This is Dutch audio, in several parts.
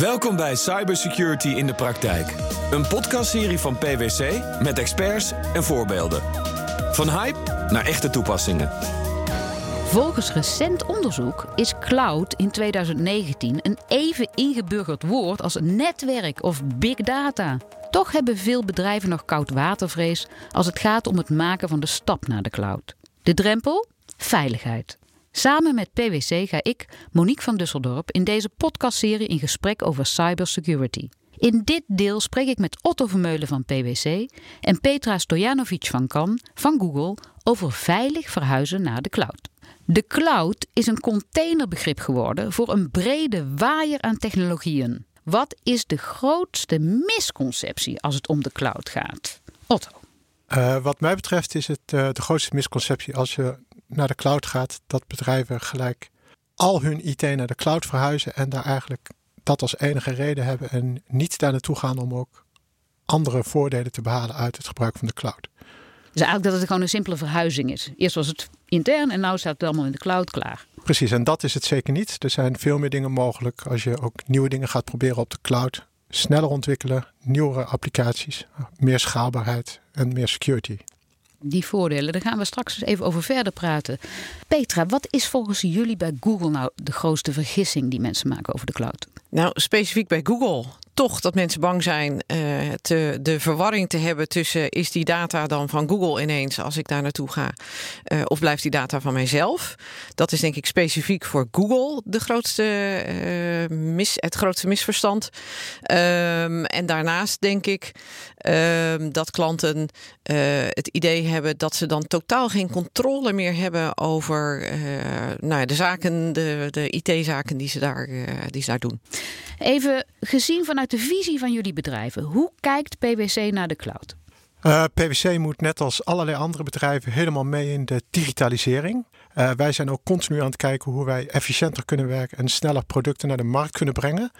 Welkom bij Cybersecurity in de Praktijk. Een podcastserie van PwC met experts en voorbeelden. Van hype naar echte toepassingen. Volgens recent onderzoek is cloud in 2019 een even ingeburgerd woord als netwerk of big data. Toch hebben veel bedrijven nog koud watervrees als het gaat om het maken van de stap naar de cloud. De drempel? Veiligheid. Samen met PwC ga ik, Monique van Dusseldorp, in deze podcastserie in gesprek over cybersecurity. In dit deel spreek ik met Otto Vermeulen van PwC en Petra Stojanovic van Kan van Google over veilig verhuizen naar de cloud. De cloud is een containerbegrip geworden voor een brede waaier aan technologieën. Wat is de grootste misconceptie als het om de cloud gaat? Otto. Uh, wat mij betreft is het uh, de grootste misconceptie als je naar de cloud gaat, dat bedrijven gelijk al hun IT naar de cloud verhuizen en daar eigenlijk dat als enige reden hebben en niet daar naartoe gaan om ook andere voordelen te behalen uit het gebruik van de cloud. Dus eigenlijk dat het gewoon een simpele verhuizing is. Eerst was het intern en nu staat het allemaal in de cloud klaar. Precies, en dat is het zeker niet. Er zijn veel meer dingen mogelijk als je ook nieuwe dingen gaat proberen op de cloud. Sneller ontwikkelen, nieuwere applicaties, meer schaalbaarheid en meer security die voordelen. Daar gaan we straks eens even over verder praten. Petra, wat is volgens jullie bij Google nou de grootste vergissing die mensen maken over de cloud? Nou, specifiek bij Google toch dat mensen bang zijn te, de verwarring te hebben tussen is die data dan van Google ineens als ik daar naartoe ga, uh, of blijft die data van mijzelf? Dat is denk ik specifiek voor Google de grootste, uh, mis, het grootste misverstand. Um, en daarnaast denk ik um, dat klanten het idee hebben dat ze dan totaal geen controle meer hebben over nou, de zaken, de, de IT-zaken die, ze daar, die ze daar doen. Even gezien vanuit de visie van jullie bedrijven, hoe kijkt PwC naar de cloud? Uh, PwC moet net als allerlei andere bedrijven helemaal mee in de digitalisering. Uh, wij zijn ook continu aan het kijken hoe wij efficiënter kunnen werken en sneller producten naar de markt kunnen brengen.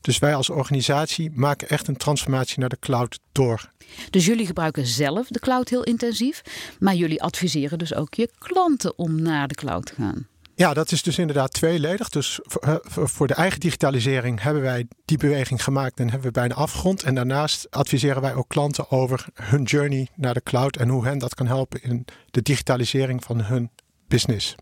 Dus wij als organisatie maken echt een transformatie naar de cloud door. Dus jullie gebruiken zelf de cloud heel intensief, maar jullie adviseren dus ook je klanten om naar de cloud te gaan. Ja, dat is dus inderdaad tweeledig. Dus voor de eigen digitalisering hebben wij die beweging gemaakt en hebben we bijna afgerond. En daarnaast adviseren wij ook klanten over hun journey naar de cloud en hoe hen dat kan helpen in de digitalisering van hun business.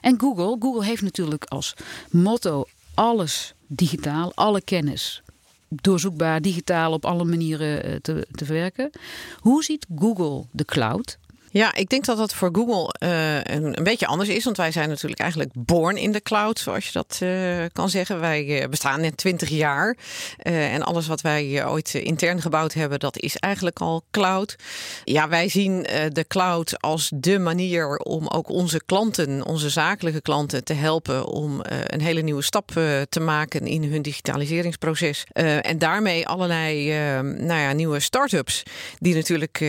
En Google, Google heeft natuurlijk als motto alles digitaal, alle kennis doorzoekbaar, digitaal op alle manieren eh, te, te werken. Hoe ziet Google de cloud? Ja, ik denk dat dat voor Google uh, een, een, beetje anders is. Want wij zijn natuurlijk eigenlijk born in the cloud, zoals je dat uh, kan zeggen. Wij uh, bestaan net 20 jaar. en alles wat wij ooit intern gebouwd hebben, dat is eigenlijk al cloud. Ja, wij zien de cloud als de manier om ook onze klanten, onze zakelijke klanten, te helpen om een hele nieuwe stap te maken in hun digitaliseringsproces. en daarmee allerlei nou ja, nieuwe start-ups, die natuurlijk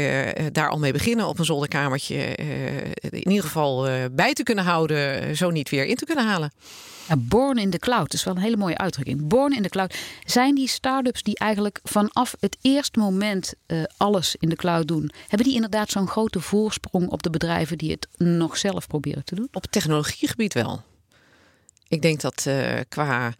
daar al mee beginnen op een zolder kamertje uh, in ieder geval uh, bij te kunnen houden, zo niet weer in te kunnen halen. Ja, born in the cloud, dat is wel een hele mooie uitdrukking. Born in the cloud. Zijn die start-ups die eigenlijk vanaf het eerste moment uh, alles in de cloud doen, hebben die inderdaad zo'n grote voorsprong op de bedrijven die het nog zelf proberen te doen? Op technologiegebied wel. Ik denk dat qua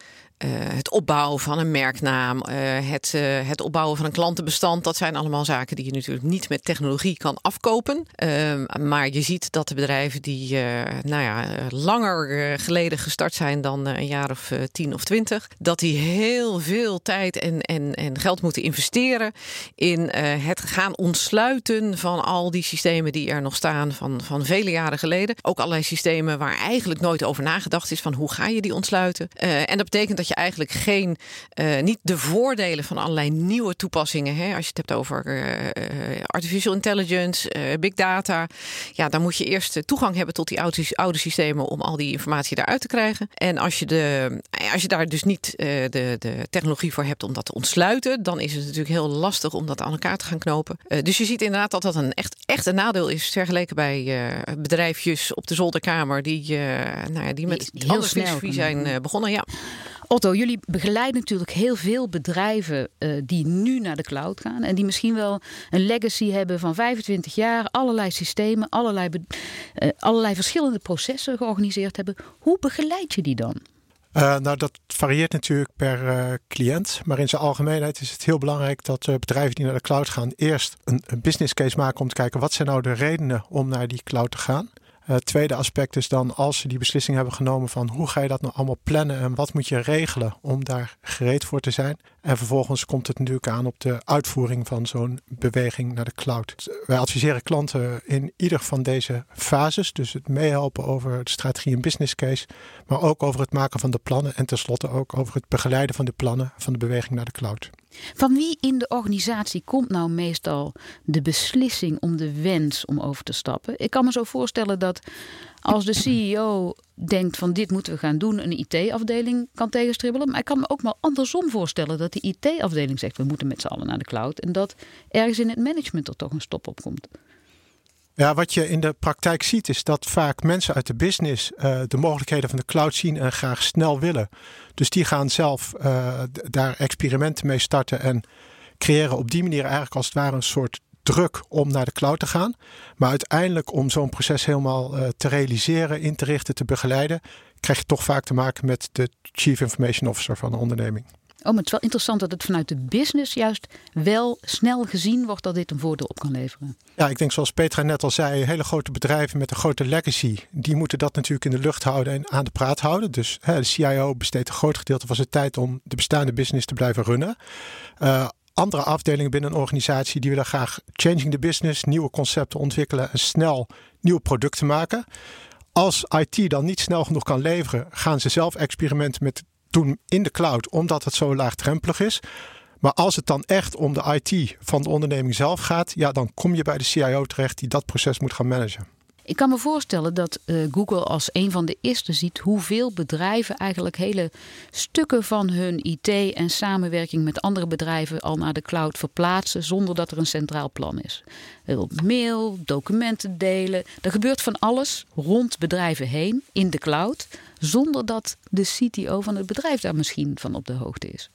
uh, het opbouwen van een merknaam, uh, het, uh, het opbouwen van een klantenbestand. Dat zijn allemaal zaken die je natuurlijk niet met technologie kan afkopen. Ehm, maar je ziet dat de bedrijven die nou ja, langer geleden gestart zijn dan een jaar of tien of twintig, dat die heel veel tijd en, en, en geld moeten investeren in het gaan ontsluiten van al die systemen die er nog staan van, van vele jaren geleden. Ook allerlei systemen waar eigenlijk nooit over nagedacht is van hoe ga je die ontsluiten. en dat betekent dat je eigenlijk geen, uh, niet de voordelen van allerlei nieuwe toepassingen. Hè? Als je het hebt over uh, artificial intelligence, big data. Ja, dan moet je eerst toegang hebben tot die oude, oude systemen om al die informatie daaruit te krijgen. En als je, de, als je daar dus niet de, de technologie voor hebt om dat te ontsluiten, dan is het natuurlijk heel lastig om dat aan elkaar te gaan knopen. dus je ziet inderdaad dat dat een echt, echt een nadeel is vergeleken bij bedrijfjes op de zolderkamer die, nou ja, die met die, andere filosofie zijn begonnen. Ja. Otto, jullie begeleiden natuurlijk heel veel bedrijven uh, die nu naar de cloud gaan. En die misschien wel een legacy hebben van 25 jaar. Allerlei systemen, allerlei, uh, allerlei verschillende processen georganiseerd hebben. Hoe begeleid je die dan? Uh, nou, dat varieert natuurlijk per cliënt. Maar in zijn algemeenheid is het heel belangrijk dat bedrijven die naar de cloud gaan eerst een, business case maken om te kijken wat zijn nou de redenen om naar die cloud te gaan. Het tweede aspect is dan als ze die beslissing hebben genomen van hoe ga je dat nou allemaal plannen en wat moet je regelen om daar gereed voor te zijn. En vervolgens komt het natuurlijk aan op de uitvoering van zo'n beweging naar de cloud. Wij adviseren klanten in ieder van deze fases, dus het meehelpen over de strategie en business case, maar ook over het maken van de plannen en tenslotte ook over het begeleiden van de plannen van de beweging naar de cloud. Van wie in de organisatie komt nou meestal de beslissing om de wens om over te stappen? Ik kan me zo voorstellen dat als de CEO denkt van dit moeten we gaan doen, een IT-afdeling kan tegenstribbelen. Maar ik kan me ook wel andersom voorstellen dat die IT-afdeling zegt we moeten met z'n allen naar de cloud. En dat ergens in het management er toch een stop op komt. Ja, wat je in de praktijk ziet is dat vaak mensen uit de business uh, de mogelijkheden van de cloud zien en graag snel willen. Dus die gaan zelf uh, daar experimenten mee starten en creëren op die manier eigenlijk als het ware een soort druk om naar de cloud te gaan. Maar uiteindelijk om zo'n proces helemaal uh, te realiseren, in te richten, te begeleiden, krijg je toch vaak te maken met de Chief Information Officer van de onderneming. Oh, maar het is wel interessant dat het vanuit de business juist wel snel gezien wordt dat dit een voordeel op kan leveren. Ja, ik denk zoals Petra net al zei, hele grote bedrijven met een grote legacy, die moeten dat natuurlijk in de lucht houden en aan de praat houden. Dus hè, de CIO besteedt een groot gedeelte van zijn tijd om de bestaande business te blijven runnen. Uh, andere afdelingen binnen een organisatie die willen graag changing the business, nieuwe concepten ontwikkelen en snel nieuwe producten maken. Als IT dan niet snel genoeg kan leveren, gaan ze zelf experimenten met doen in de cloud, omdat het zo laagdrempelig is. Maar als het dan echt om de IT van de onderneming zelf gaat, ja, dan kom je bij de CIO terecht die dat proces moet gaan managen. Ik kan me voorstellen dat uh, Google als een van de eerste ziet hoeveel bedrijven eigenlijk hele stukken van hun IT en samenwerking met andere bedrijven al naar de cloud verplaatsen zonder dat er een centraal plan is. Mail, documenten delen. Er gebeurt van alles rond bedrijven heen in de cloud zonder dat de CTO van het bedrijf daar misschien van op de hoogte is.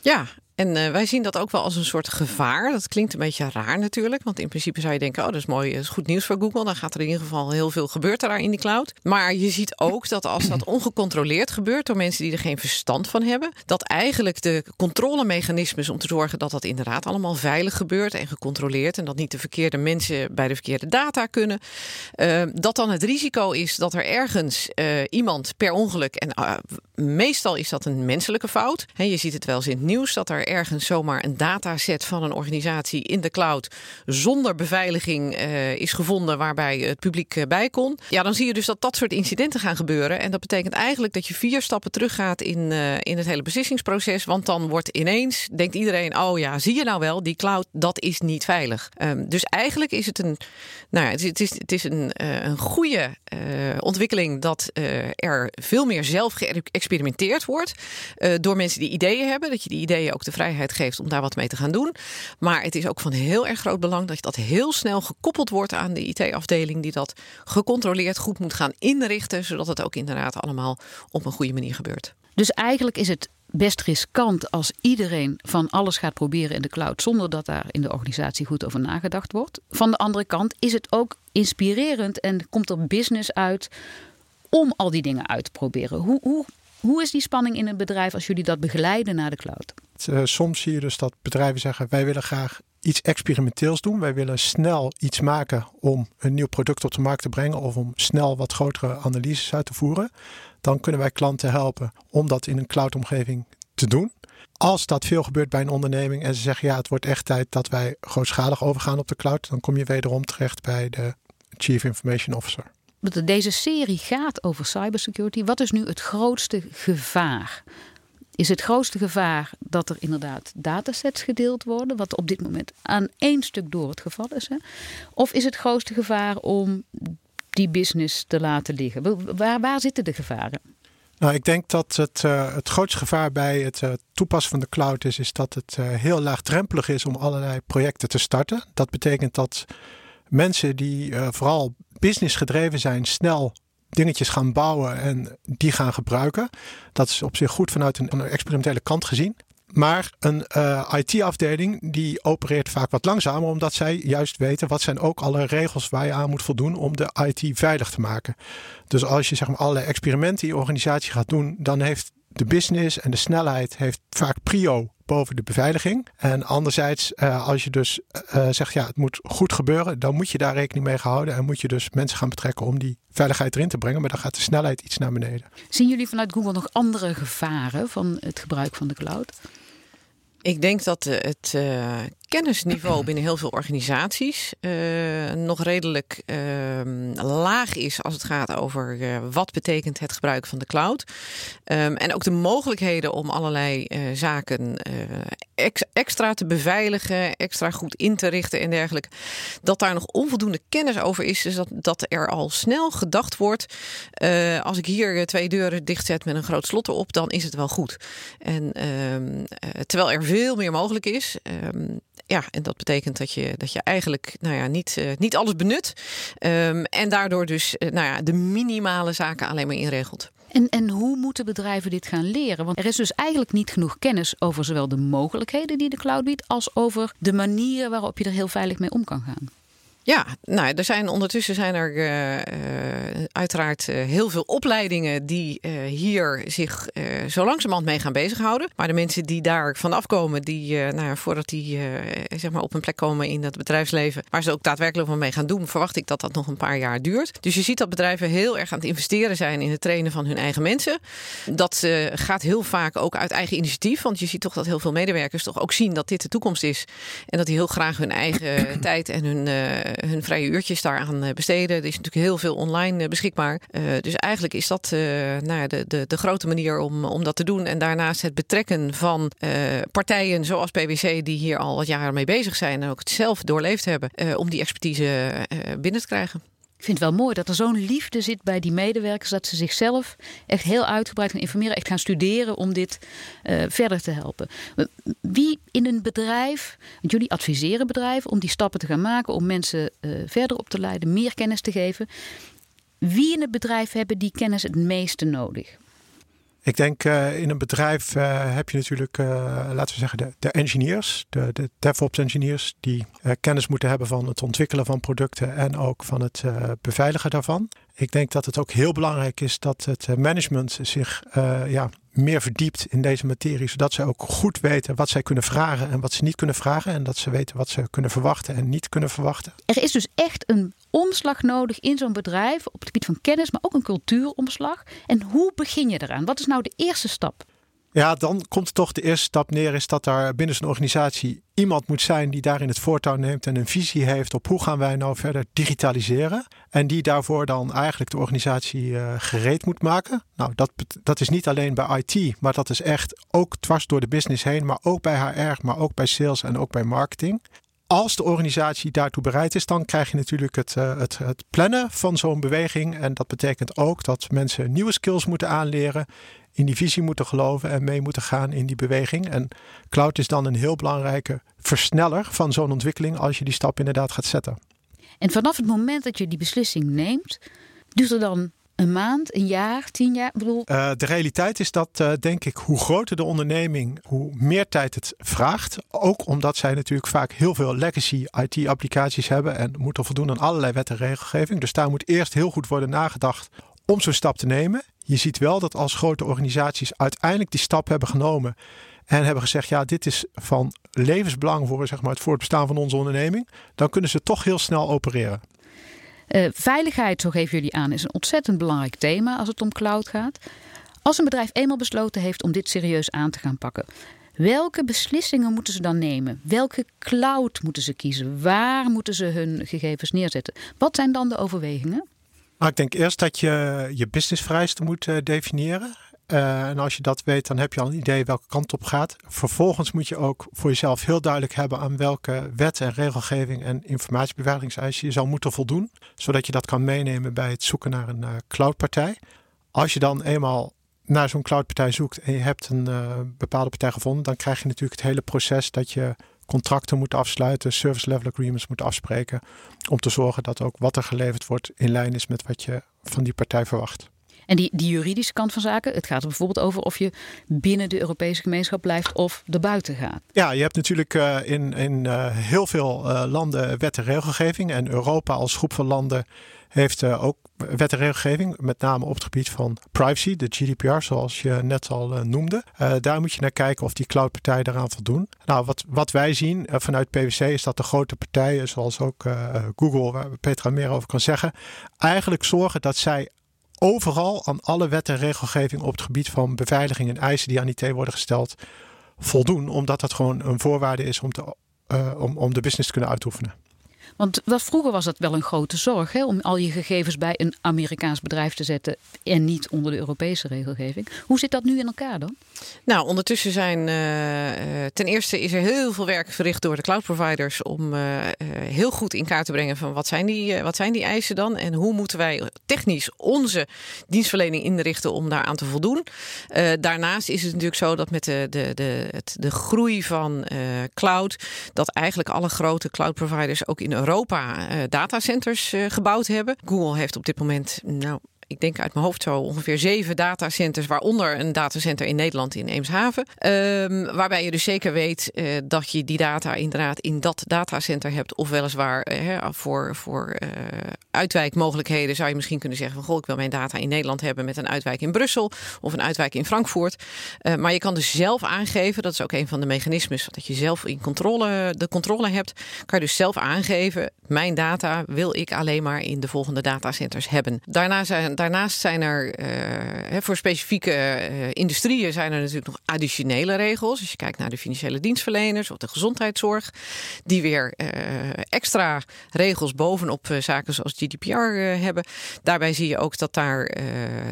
Ja, en uh, wij zien dat ook wel als een soort gevaar. Dat klinkt een beetje raar natuurlijk. Want in principe zou je denken, oh dat is mooi, dat is goed nieuws voor Google. Dan gaat er in ieder geval heel veel gebeuren daar in die cloud. Maar je ziet ook dat als dat ongecontroleerd gebeurt door mensen die er geen verstand van hebben. Dat eigenlijk de controlemechanismes om te zorgen dat dat inderdaad allemaal veilig gebeurt en gecontroleerd. En dat niet de verkeerde mensen bij de verkeerde data kunnen. Uh, dat dan het risico is dat er ergens iemand per ongeluk, en meestal is dat een menselijke fout. Je ziet het wel eens in het nieuws dat er ergens zomaar een dataset van een organisatie in de cloud zonder beveiliging uh, is gevonden waarbij het publiek uh, bij kon. Ja, dan zie je dus dat dat soort incidenten gaan gebeuren. En dat betekent eigenlijk dat je vier stappen teruggaat in, uh, in het hele beslissingsproces. Want dan wordt ineens, denkt iedereen, oh ja, zie je nou wel, die cloud, dat is niet veilig. Um, dus eigenlijk is het een, nou, het is, het is, het is een, een goede ontwikkeling dat er veel meer zelf geëxperimenteerd wordt door mensen die ideeën hebben. Dat je die ideeën ook vrijheid geeft om daar wat mee te gaan doen. Maar het is ook van heel erg groot belang dat dat heel snel gekoppeld wordt aan de IT-afdeling, die dat gecontroleerd goed moet gaan inrichten, zodat het ook inderdaad allemaal op een goede manier gebeurt. Dus eigenlijk is het best riskant als iedereen van alles gaat proberen in de cloud zonder dat daar in de organisatie goed over nagedacht wordt. Van de andere kant is het ook inspirerend en komt er business uit om al die dingen uit te proberen. Hoe, hoe, hoe is die spanning in een bedrijf als jullie dat begeleiden naar de cloud? Uh, soms zie je dus dat bedrijven zeggen: wij willen graag iets experimenteels doen. Wij willen snel iets maken om een nieuw product op de markt te brengen of om snel wat grotere analyses uit te voeren. Dan kunnen wij klanten helpen om dat in een cloudomgeving te doen. Als dat veel gebeurt bij een onderneming en ze zeggen ja, het wordt echt tijd dat wij grootschalig overgaan op de cloud, dan kom je wederom terecht bij de Chief Information Officer. Deze serie gaat over cybersecurity. Wat is nu het grootste gevaar is het grootste gevaar dat er inderdaad datasets gedeeld worden, wat op dit moment aan één stuk door het geval is? Hè? Of is het grootste gevaar om die business te laten liggen? Waar, waar zitten de gevaren? Nou, ik denk dat het, uh, het grootste gevaar bij het uh, toepassen van de cloud is, is dat het uh, heel laagdrempelig is om allerlei projecten te starten. Dat betekent dat mensen die vooral business gedreven zijn, snel dingetjes gaan bouwen en die gaan gebruiken. Dat is op zich goed vanuit een, experimentele kant gezien. Maar een uh, IT-afdeling die opereert vaak wat langzamer, omdat zij juist weten wat zijn ook alle regels waar je aan moet voldoen om de IT veilig te maken. Dus als je zeg maar allerlei experimenten in je organisatie gaat doen, dan heeft de business en de snelheid heeft vaak prio boven de beveiliging. En anderzijds, uh, als je dus uh, zegt ja, het moet goed gebeuren, dan moet je daar rekening mee houden en moet je dus mensen gaan betrekken om die veiligheid erin te brengen. Maar dan gaat de snelheid iets naar beneden. Zien jullie vanuit Google nog andere gevaren van het gebruik van de cloud? Ik denk dat het uh, kennisniveau binnen heel veel organisaties uh, nog redelijk uh, laag is als het gaat over uh, wat betekent het gebruik van de cloud. Um, en ook de mogelijkheden om allerlei zaken ex extra te beveiligen, extra goed in te richten en dergelijke. Dat daar nog onvoldoende kennis over is. Dus dat, dat er al snel gedacht wordt. als ik hier twee deuren dichtzet met een groot slot erop, dan is het wel goed. En um, terwijl er veel meer mogelijk is. Um, ja, en dat betekent dat je, dat je eigenlijk nou ja, niet, uh, niet alles benut. Um, en daardoor dus uh, nou ja, de minimale zaken alleen maar inregelt. En, en hoe moeten bedrijven dit gaan leren? Want er is dus eigenlijk niet genoeg kennis over zowel de mogelijkheden die de cloud biedt, als over de manieren waarop je er heel veilig mee om kan gaan. Ja, nou, er zijn ondertussen zijn er uh, uh, uiteraard uh, heel veel opleidingen die hier zich zo langzamerhand mee gaan bezighouden. Maar de mensen die daar vanaf komen, die, nou, voordat die zeg maar op een plek komen in het bedrijfsleven, waar ze ook daadwerkelijk wat mee gaan doen, verwacht ik dat dat nog een paar jaar duurt. Dus je ziet dat bedrijven heel erg aan het investeren zijn in het trainen van hun eigen mensen. Dat gaat heel vaak ook uit eigen initiatief, want je ziet toch dat heel veel medewerkers toch ook zien dat dit de toekomst is. En dat die heel graag hun eigen tijd en hun hun vrije uurtjes daaraan eh, besteden. Er is natuurlijk heel veel online eh, beschikbaar. Dus eigenlijk is dat nou de, de, de grote manier om, om dat te doen. En daarnaast het betrekken van partijen zoals PwC, die hier al wat jaren mee bezig zijn en ook het zelf doorleefd hebben, om die expertise binnen te krijgen. Ik vind het wel mooi dat er zo'n liefde zit bij die medewerkers. Dat ze zichzelf echt heel uitgebreid gaan informeren. Echt gaan studeren om dit uh, verder te helpen. Wie in een bedrijf, want jullie adviseren bedrijven om die stappen te gaan maken. Om mensen uh, verder op te leiden, meer kennis te geven. Wie in het bedrijf hebben die kennis het meeste nodig? Ik denk uh, in een bedrijf uh, heb je natuurlijk, uh, laten we zeggen, de, de engineers, de, de, DevOps engineers, die kennis moeten hebben van het ontwikkelen van producten en ook van het beveiligen daarvan. Ik denk dat het ook heel belangrijk is dat het management zich ja, meer verdiept in deze materie, zodat ze ook goed weten wat zij kunnen vragen en wat ze niet kunnen vragen. En dat ze weten wat ze kunnen verwachten en niet kunnen verwachten. Er is dus echt een omslag nodig in zo'n bedrijf op het gebied van kennis, maar ook een cultuuromslag. En hoe begin je eraan? Wat is nou de eerste stap? Ja, dan komt toch de eerste stap neer is dat daar binnen zo'n organisatie iemand moet zijn die daarin het voortouw neemt en een visie heeft op hoe gaan wij nou verder digitaliseren. En die daarvoor dan eigenlijk de organisatie uh, gereed moet maken. Nou, dat, dat is niet alleen bij IT, maar dat is echt ook dwars door de business heen, maar ook bij HR, maar ook bij sales en ook bij marketing. Als de organisatie daartoe bereid is, dan krijg je natuurlijk het, uh, het, het plannen van zo'n beweging. En dat betekent ook dat mensen nieuwe skills moeten aanleren in die visie moeten geloven en mee moeten gaan in die beweging. En cloud is dan een heel belangrijke versneller van zo'n ontwikkeling als je die stap inderdaad gaat zetten. En vanaf het moment dat je die beslissing neemt, duurt er dan een maand, een jaar, tien jaar? bedoel... Uh, de realiteit is dat, uh, denk ik, hoe groter de onderneming, hoe meer tijd het vraagt. Ook omdat zij natuurlijk vaak heel veel legacy IT-applicaties hebben en moeten voldoen aan allerlei wet en regelgeving. Dus daar moet eerst heel goed worden nagedacht om zo'n stap te nemen. Je ziet wel dat als grote organisaties uiteindelijk die stap hebben genomen en hebben gezegd: ja, dit is van levensbelang voor zeg maar, het voortbestaan van onze onderneming, dan kunnen ze toch heel snel opereren. Uh, veiligheid, zo geven jullie aan, is een ontzettend belangrijk thema als het om cloud gaat. Als een bedrijf eenmaal besloten heeft om dit serieus aan te gaan pakken, welke beslissingen moeten ze dan nemen? Welke cloud moeten ze kiezen? Waar moeten ze hun gegevens neerzetten? Wat zijn dan de overwegingen? Nou, ik denk eerst dat je je businessvereisten moet uh, definiëren. Uh, en als je dat weet, dan heb je al een idee welke kant op gaat. Vervolgens moet je ook voor jezelf heel duidelijk hebben aan welke wet en regelgeving en informatiebeveiligingseisen je zou moeten voldoen. Zodat je dat kan meenemen bij het zoeken naar een uh, cloudpartij. Als je dan eenmaal naar zo'n cloudpartij zoekt en je hebt een bepaalde partij gevonden, dan krijg je natuurlijk het hele proces dat je contracten moeten afsluiten, service level agreements moeten afspreken. Om te zorgen dat ook wat er geleverd wordt in lijn is met wat je van die partij verwacht. En die, die juridische kant van zaken, het gaat er bijvoorbeeld over of je binnen de Europese gemeenschap blijft of erbuiten gaat. Ja, je hebt natuurlijk uh, in, in uh, heel veel uh, landen wet en regelgeving. En Europa als groep van landen heeft ook wet en regelgeving, met name op het gebied van privacy, de GDPR, zoals je net al noemde. daar moet je naar kijken of die cloudpartijen daaraan voldoen. Nou, wat, wat wij zien vanuit PwC is dat de grote partijen, zoals ook Google, waar Petra meer over kan zeggen, eigenlijk zorgen dat zij overal aan alle wet en regelgeving op het gebied van beveiliging en eisen die aan IT worden gesteld voldoen, omdat dat gewoon een voorwaarde is om, te, uh, om, om de business te kunnen uitoefenen. Want wat vroeger was dat wel een grote zorg hè, om al je gegevens bij een Amerikaans bedrijf te zetten en niet onder de Europese regelgeving. Hoe zit dat nu in elkaar dan? Nou, ondertussen zijn uh, ten eerste is er heel veel werk verricht door de cloud providers om uh, heel goed in kaart te brengen van wat zijn, die, wat zijn die eisen dan en hoe moeten wij technisch onze dienstverlening inrichten om daaraan te voldoen. daarnaast is het natuurlijk zo dat met de, de, de, het, de groei van cloud, dat eigenlijk alle grote cloud providers ook in Europa datacenters gebouwd hebben. Google heeft op dit moment nou, ik denk uit mijn hoofd zo ongeveer zeven datacenters, waaronder een datacenter in Nederland in Eemshaven. Um, waarbij je dus zeker weet uh, dat je die data inderdaad in dat datacenter hebt. Of weliswaar uh, voor, voor uh, uitwijkmogelijkheden zou je misschien kunnen zeggen van goh, ik wil mijn data in Nederland hebben met een uitwijk in Brussel of een uitwijk in Frankfurt. maar je kan dus zelf aangeven, dat is ook een van de mechanismes, dat je zelf in controle, de controle hebt, kan je dus zelf aangeven, mijn data wil ik alleen maar in de volgende datacenters hebben. Daarna zijn daarnaast zijn er uh, voor specifieke uh, industrieën zijn er natuurlijk nog additionele regels. Als je kijkt naar de financiële dienstverleners of de gezondheidszorg, die weer uh, extra regels bovenop zaken zoals GDPR hebben. Daarbij zie je ook dat daar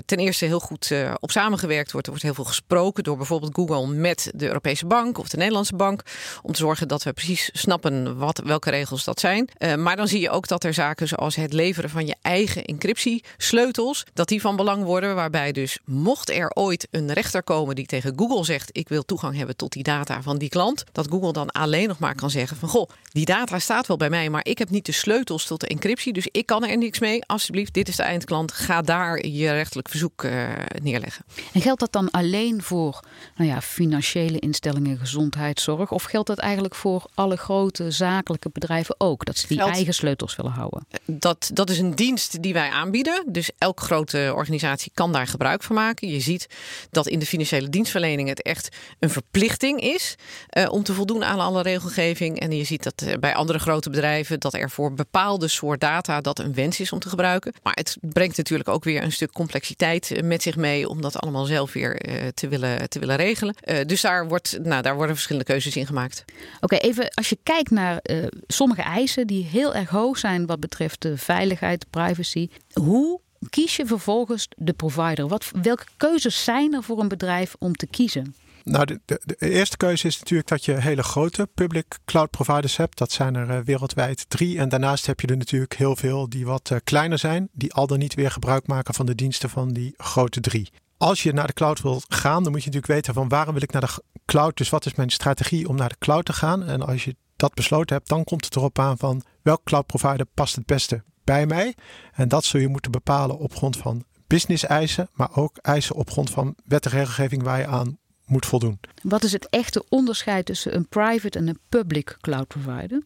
ten eerste heel goed op samengewerkt wordt. Er wordt heel veel gesproken door bijvoorbeeld Google met de Europese Bank of de Nederlandse Bank. Om te zorgen dat we precies snappen wat, welke regels dat zijn. maar dan zie je ook dat er zaken zoals het leveren van je eigen encryptiesleutels dat die van belang worden. Waarbij dus mocht er ooit een rechter komen die tegen Google zegt: Ik wil toegang hebben tot die data van die klant. Dat Google dan alleen nog maar kan zeggen: van goh, die data staat wel bij mij, maar ik heb niet de sleutels tot de encryptie. Dus ik kan er niks mee. Alsjeblieft, dit is de eindklant. Ga daar je rechtelijk verzoek uh, neerleggen. En geldt dat dan alleen voor nou ja, financiële instellingen, gezondheidszorg? Of geldt dat eigenlijk voor alle grote zakelijke bedrijven ook? Dat ze die eigen sleutels willen houden? Dat, dat is een dienst die wij aanbieden. Dus elk grote organisatie kan daar gebruik van maken. Je ziet dat in de financiële dienstverlening het echt een verplichting is uh, om te voldoen aan alle regelgeving. En je ziet dat uh, bij andere grote bedrijven dat er voor bepaalde soort data dat een wens is om te gebruiken. Maar het brengt natuurlijk ook weer een stuk complexiteit eh, met zich mee om dat allemaal zelf weer te, willen, te willen regelen. dus daar, wordt, nou, daar worden verschillende keuzes in gemaakt. Oké, even als je kijkt naar sommige eisen die heel erg hoog zijn wat betreft de veiligheid, privacy. Hoe kies je vervolgens de provider? Wat, welke keuzes zijn er voor een bedrijf om te kiezen? Nou, de, eerste keuze is natuurlijk dat je hele grote public cloud providers hebt. Dat zijn er uh, wereldwijd drie. En daarnaast heb je er natuurlijk heel veel die wat uh, kleiner zijn, die al dan niet weer gebruik maken van de diensten van die grote drie. Als je naar de cloud wilt gaan, dan moet je natuurlijk weten van waarom wil ik naar de cloud. Dus wat is mijn strategie om naar de cloud te gaan? En als je dat besloten hebt, dan komt het erop aan van welk cloud provider past het beste bij mij. En dat zul je moeten bepalen op grond van business eisen, maar ook eisen op grond van wet en regelgeving waar je aan moet voldoen. Wat is het echte onderscheid tussen een private en een public cloud provider?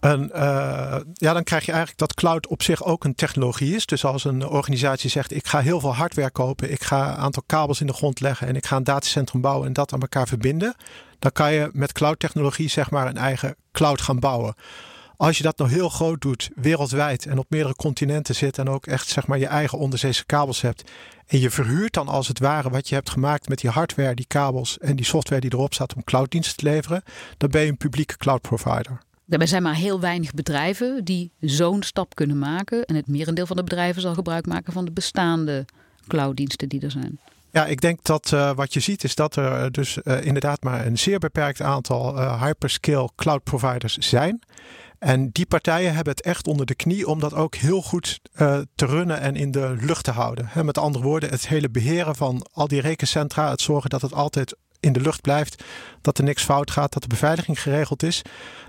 En uh, ja, dan krijg je eigenlijk dat cloud op zich ook een technologie is. Dus als een organisatie zegt: Ik ga heel veel hardware kopen, ik ga een aantal kabels in de grond leggen en ik ga een datacentrum bouwen en dat aan elkaar verbinden, dan kan je met cloud technologie zeg maar een eigen cloud gaan bouwen. Als je dat nog heel groot doet, wereldwijd en op meerdere continenten zit en ook echt zeg maar je eigen onderzeese kabels hebt. En je verhuurt dan als het ware wat je hebt gemaakt met die hardware, die kabels en die software die erop staat om clouddiensten te leveren, dan ben je een publieke cloud provider. Er zijn maar heel weinig bedrijven die zo'n stap kunnen maken. En het merendeel van de bedrijven zal gebruik maken van de bestaande clouddiensten die er zijn. Ja, ik denk dat uh, wat je ziet is dat er dus uh, inderdaad maar een zeer beperkt aantal uh, hyperscale cloud providers zijn. En die partijen hebben het echt onder de knie om dat ook heel goed uh, te runnen en in de lucht te houden. Met andere woorden, het hele beheren van al die rekencentra, het zorgen dat het altijd in de lucht blijft, dat er niks fout gaat, dat de beveiliging geregeld is.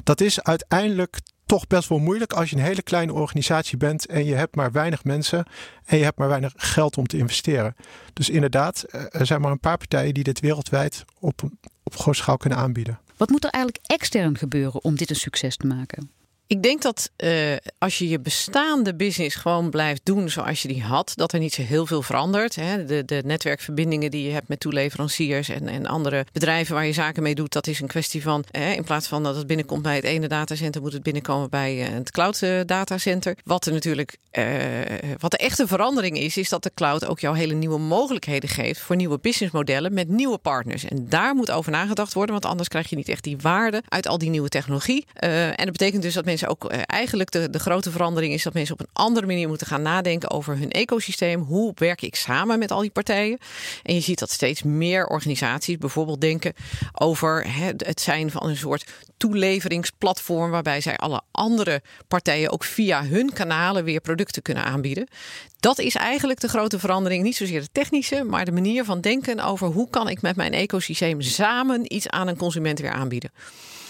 Dat is uiteindelijk toch best wel moeilijk als je een hele kleine organisatie bent en je hebt maar weinig mensen en je hebt maar weinig geld om te investeren. Dus inderdaad, eh, er zijn maar een paar partijen die dit wereldwijd op, op grote schaal kunnen aanbieden. Wat moet er eigenlijk extern gebeuren om dit een succes te maken? Ik denk dat uh, als je je bestaande business gewoon blijft doen zoals je die had, dat er niet zo heel veel verandert. Hè. De, de netwerkverbindingen die je hebt met toeleveranciers en, en andere bedrijven waar je zaken mee doet, dat is een kwestie van hè, in plaats van dat het binnenkomt bij het ene datacenter, moet het binnenkomen bij uh, het cloud uh, datacenter. Wat er natuurlijk, wat de echte verandering is, is dat de cloud ook jou hele nieuwe mogelijkheden geeft voor nieuwe businessmodellen met nieuwe partners. En daar moet over nagedacht worden, want anders krijg je niet echt die waarde uit al die nieuwe technologie. en dat betekent dus dat mensen ook eh, eigenlijk de, de grote verandering is dat mensen op een andere manier moeten gaan nadenken over hun ecosysteem. Hoe werk ik samen met al die partijen? En je ziet dat steeds meer organisaties bijvoorbeeld denken over het zijn van een soort toeleveringsplatform waarbij zij alle andere partijen ook via hun kanalen weer producten kunnen aanbieden. Dat is eigenlijk de grote verandering. Niet zozeer de technische, maar de manier van denken over hoe kan ik met mijn ecosysteem samen iets aan een consument weer aanbieden.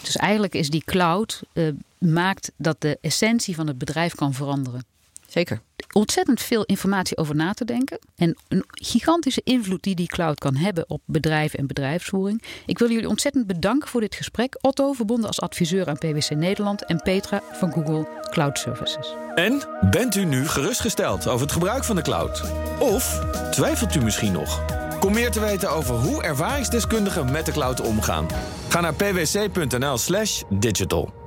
Dus eigenlijk is die cloud uh, maakt dat de essentie van het bedrijf kan veranderen. Zeker. Ontzettend veel informatie over na te denken. En een gigantische invloed die die cloud kan hebben op bedrijven en bedrijfsvoering. Ik wil jullie ontzettend bedanken voor dit gesprek. Otto, verbonden als adviseur aan PwC Nederland. En Petra van Google Cloud Services. En bent u nu gerustgesteld over het gebruik van de cloud? Of twijfelt u misschien nog? Kom meer te weten over hoe ervaringsdeskundigen met de cloud omgaan. Ga naar pwc.nl/slash digital.